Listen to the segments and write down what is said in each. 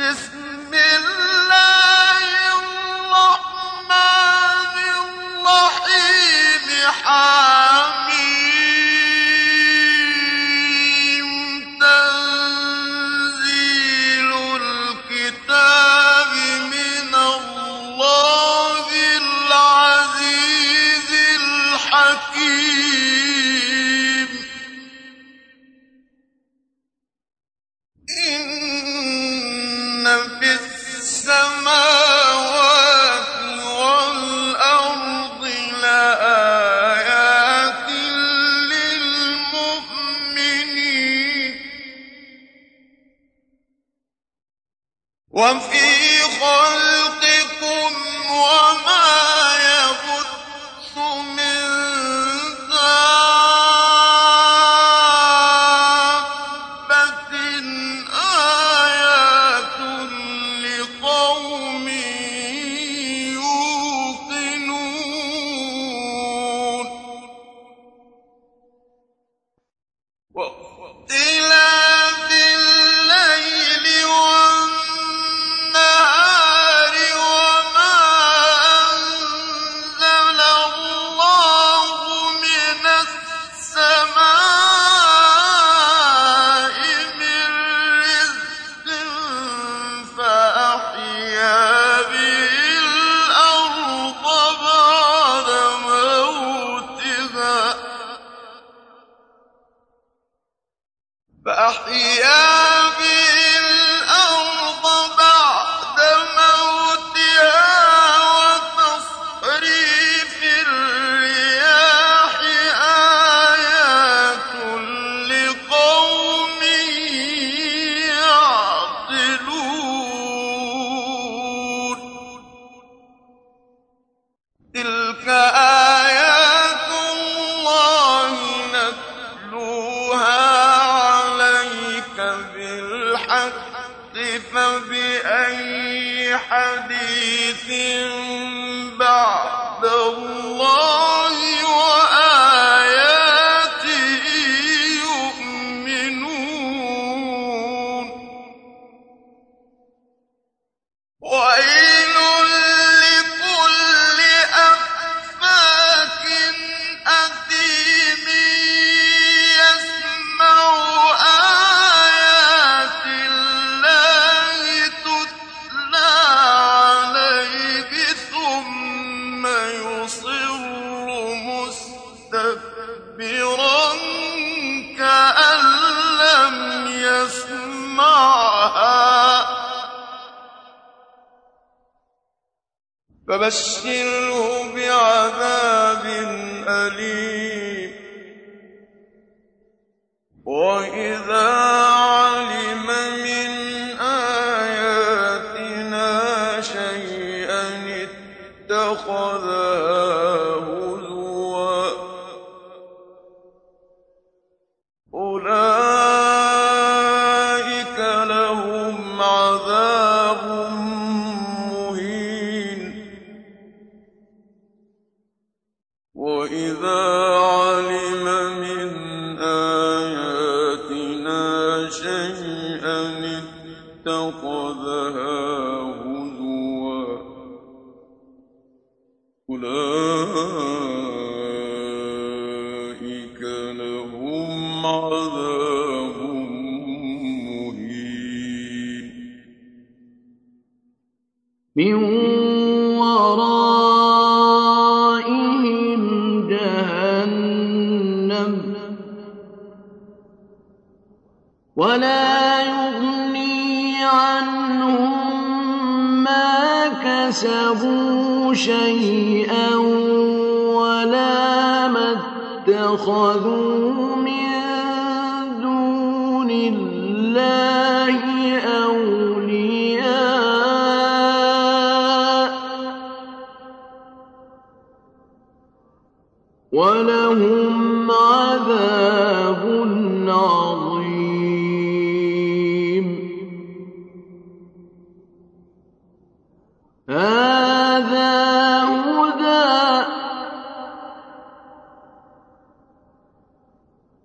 بسم وانفع وبشر ولا يغني عنهم ما كسبوا شيئا ولا ما اتخذوا من دون الله هذا هدى.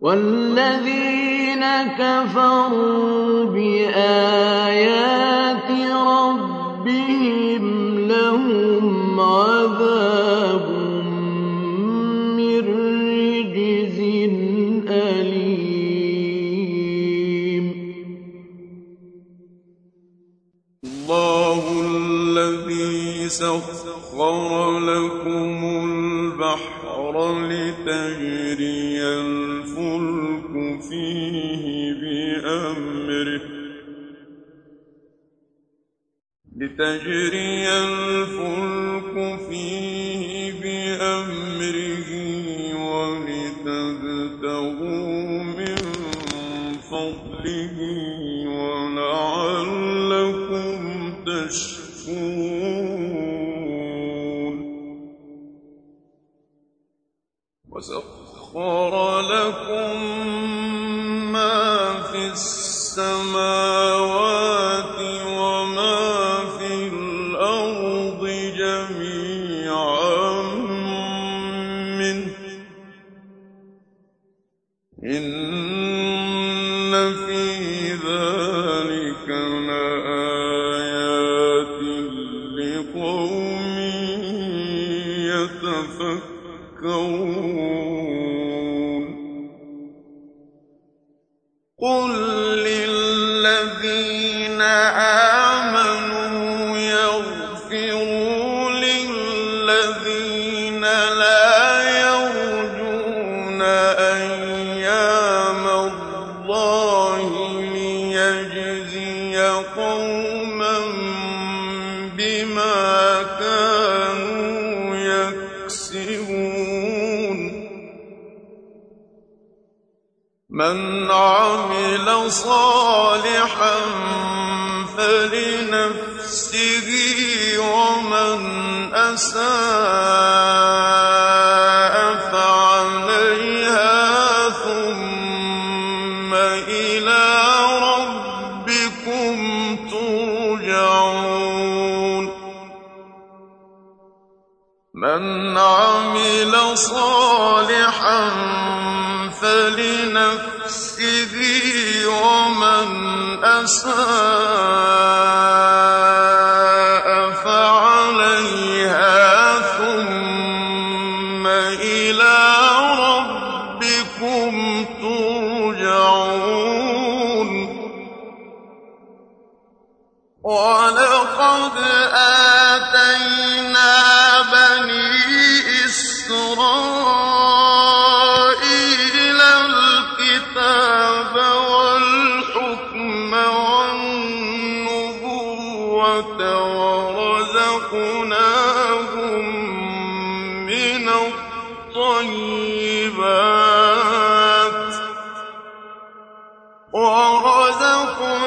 والذين كفروا بآيات ربهم لهم عذاب سخر لكم البحر لتجري الفلك فيه بأمره. لتجري الفلك فيه بأمره ولتبتغوا من فضله ولعلكم تشكرون. وسخر لكم ما في السماوات وما في الأرض جميعا منه من عمل صالحا فلنفسه ومن أساء فعليها ثم إلى ربكم ترجعون. من عمل صالحا أساء ورزقناهم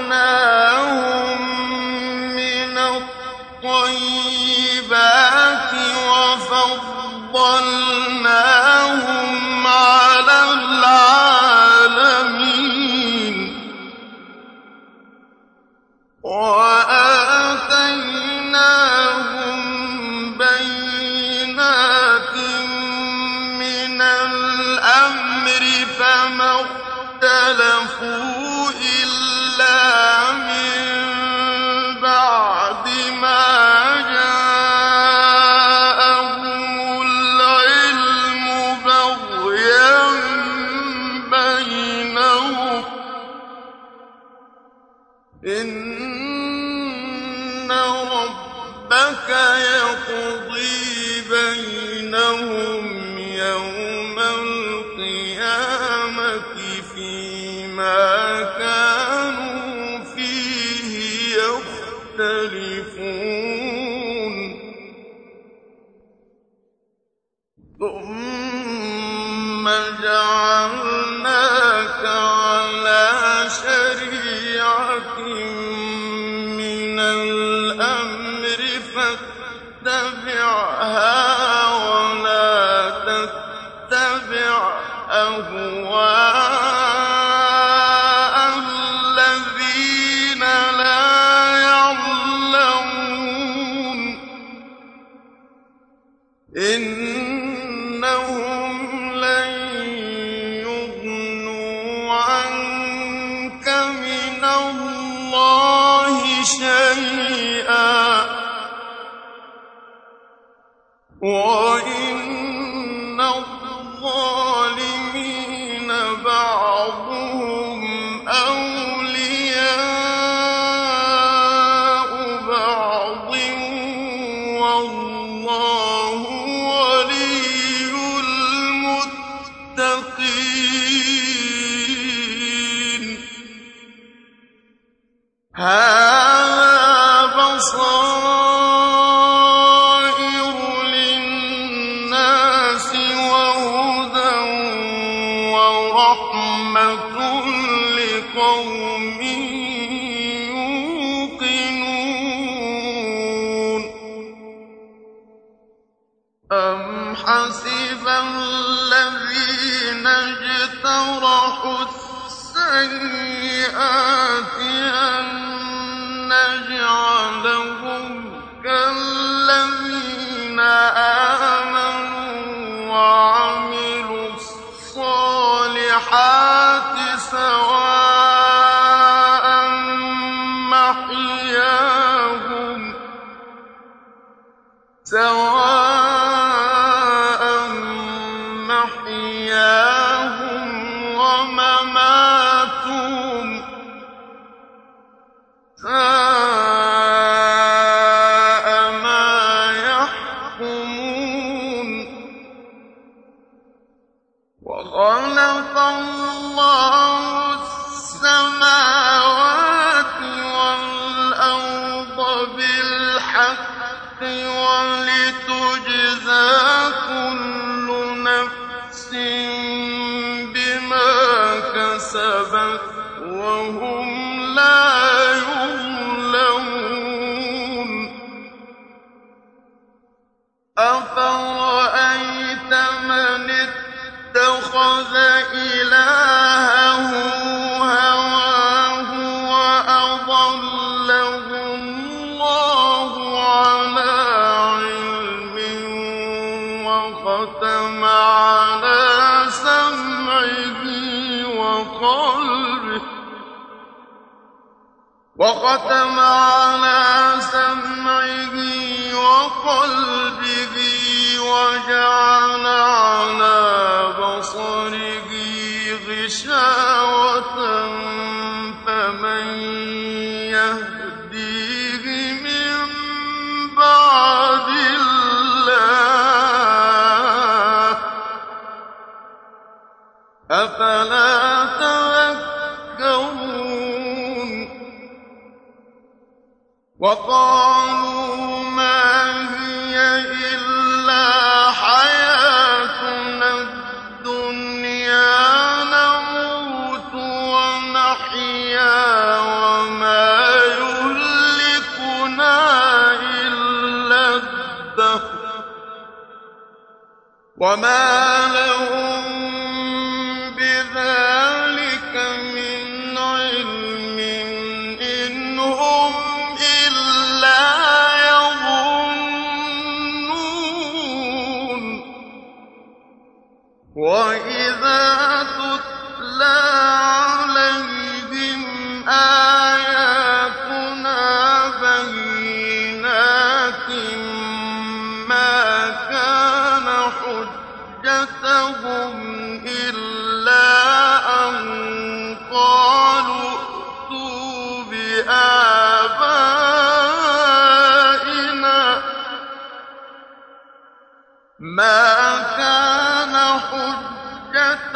إن ربك يقضي الأمر فاتبعها ولا تتبع أهواء اجْتَرَحُوا السَّيِّئَاتِ أَن نَّجْعَلَهُمْ كَالَّذِينَ آمَنُوا وَخَلَقَ اللَّهُ وَخَتَمَ عَلَىٰ سَمْعِهِ وَقَلْبِهِ وَجَعَلَ عَلَىٰ بَصَرِهِ غِشَاوَةً فَمَن يَهْدِيهِ مِن بَعْدِ اللَّهِ ۚ أَفَلَا وَقَالُوا مَا هِيَ إِلَّا حَيَاتُنَا الدُّنْيَا نَمُوتُ وَنَحْيَا وَمَا يُهْلِكُنَا إِلَّا الدَّهْرُ ۚ. وَمَا وَإِذَا تُتْلَىٰ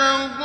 إِن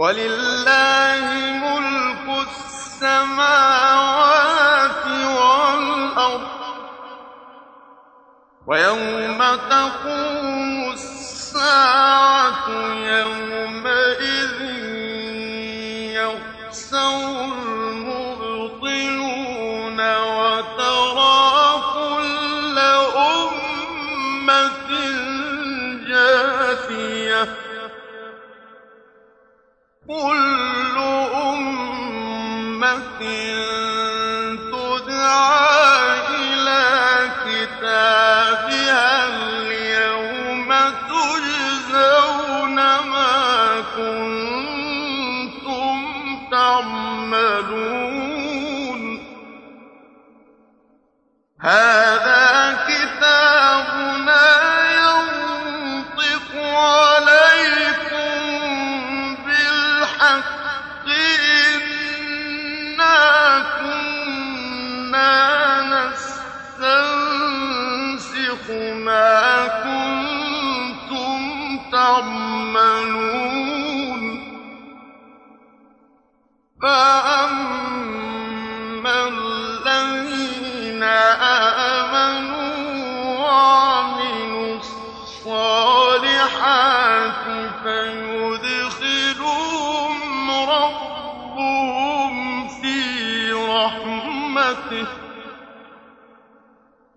ولله ملك السماوات والأرض. ويوم تقوم الساعة يومئذ يخسر المبطلون وترى قل فاغفر برحمته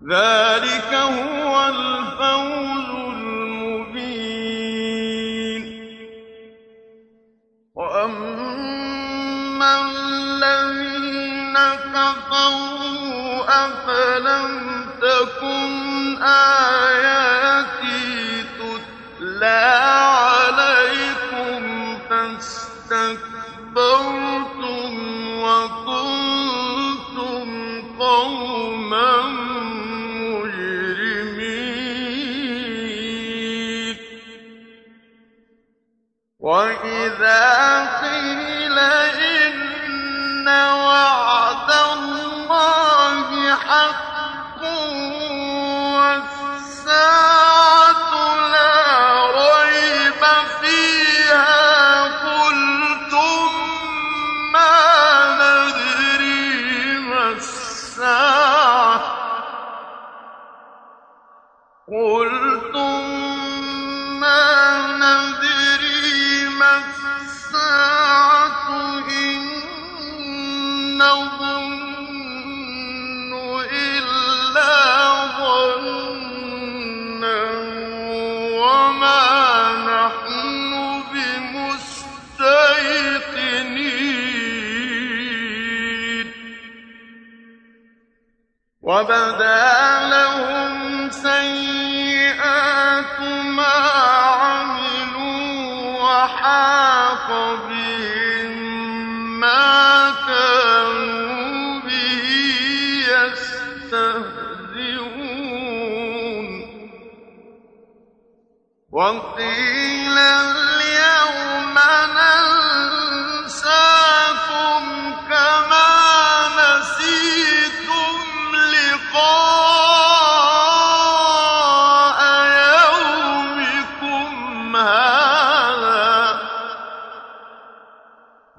ذلك هو الفوز المبين. وأما الذين كفروا أفلم تكن آياتي تتلى وبدا لهم سيئات ما عملوا وحاق بهم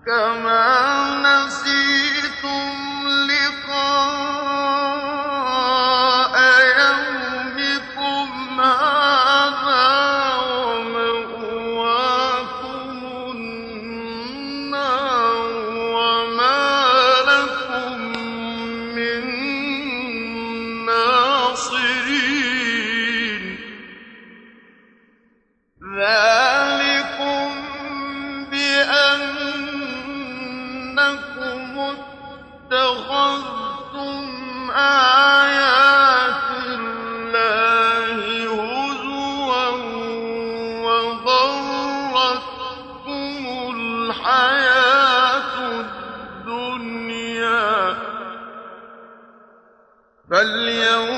كما الحياة الدنيا. فاليوم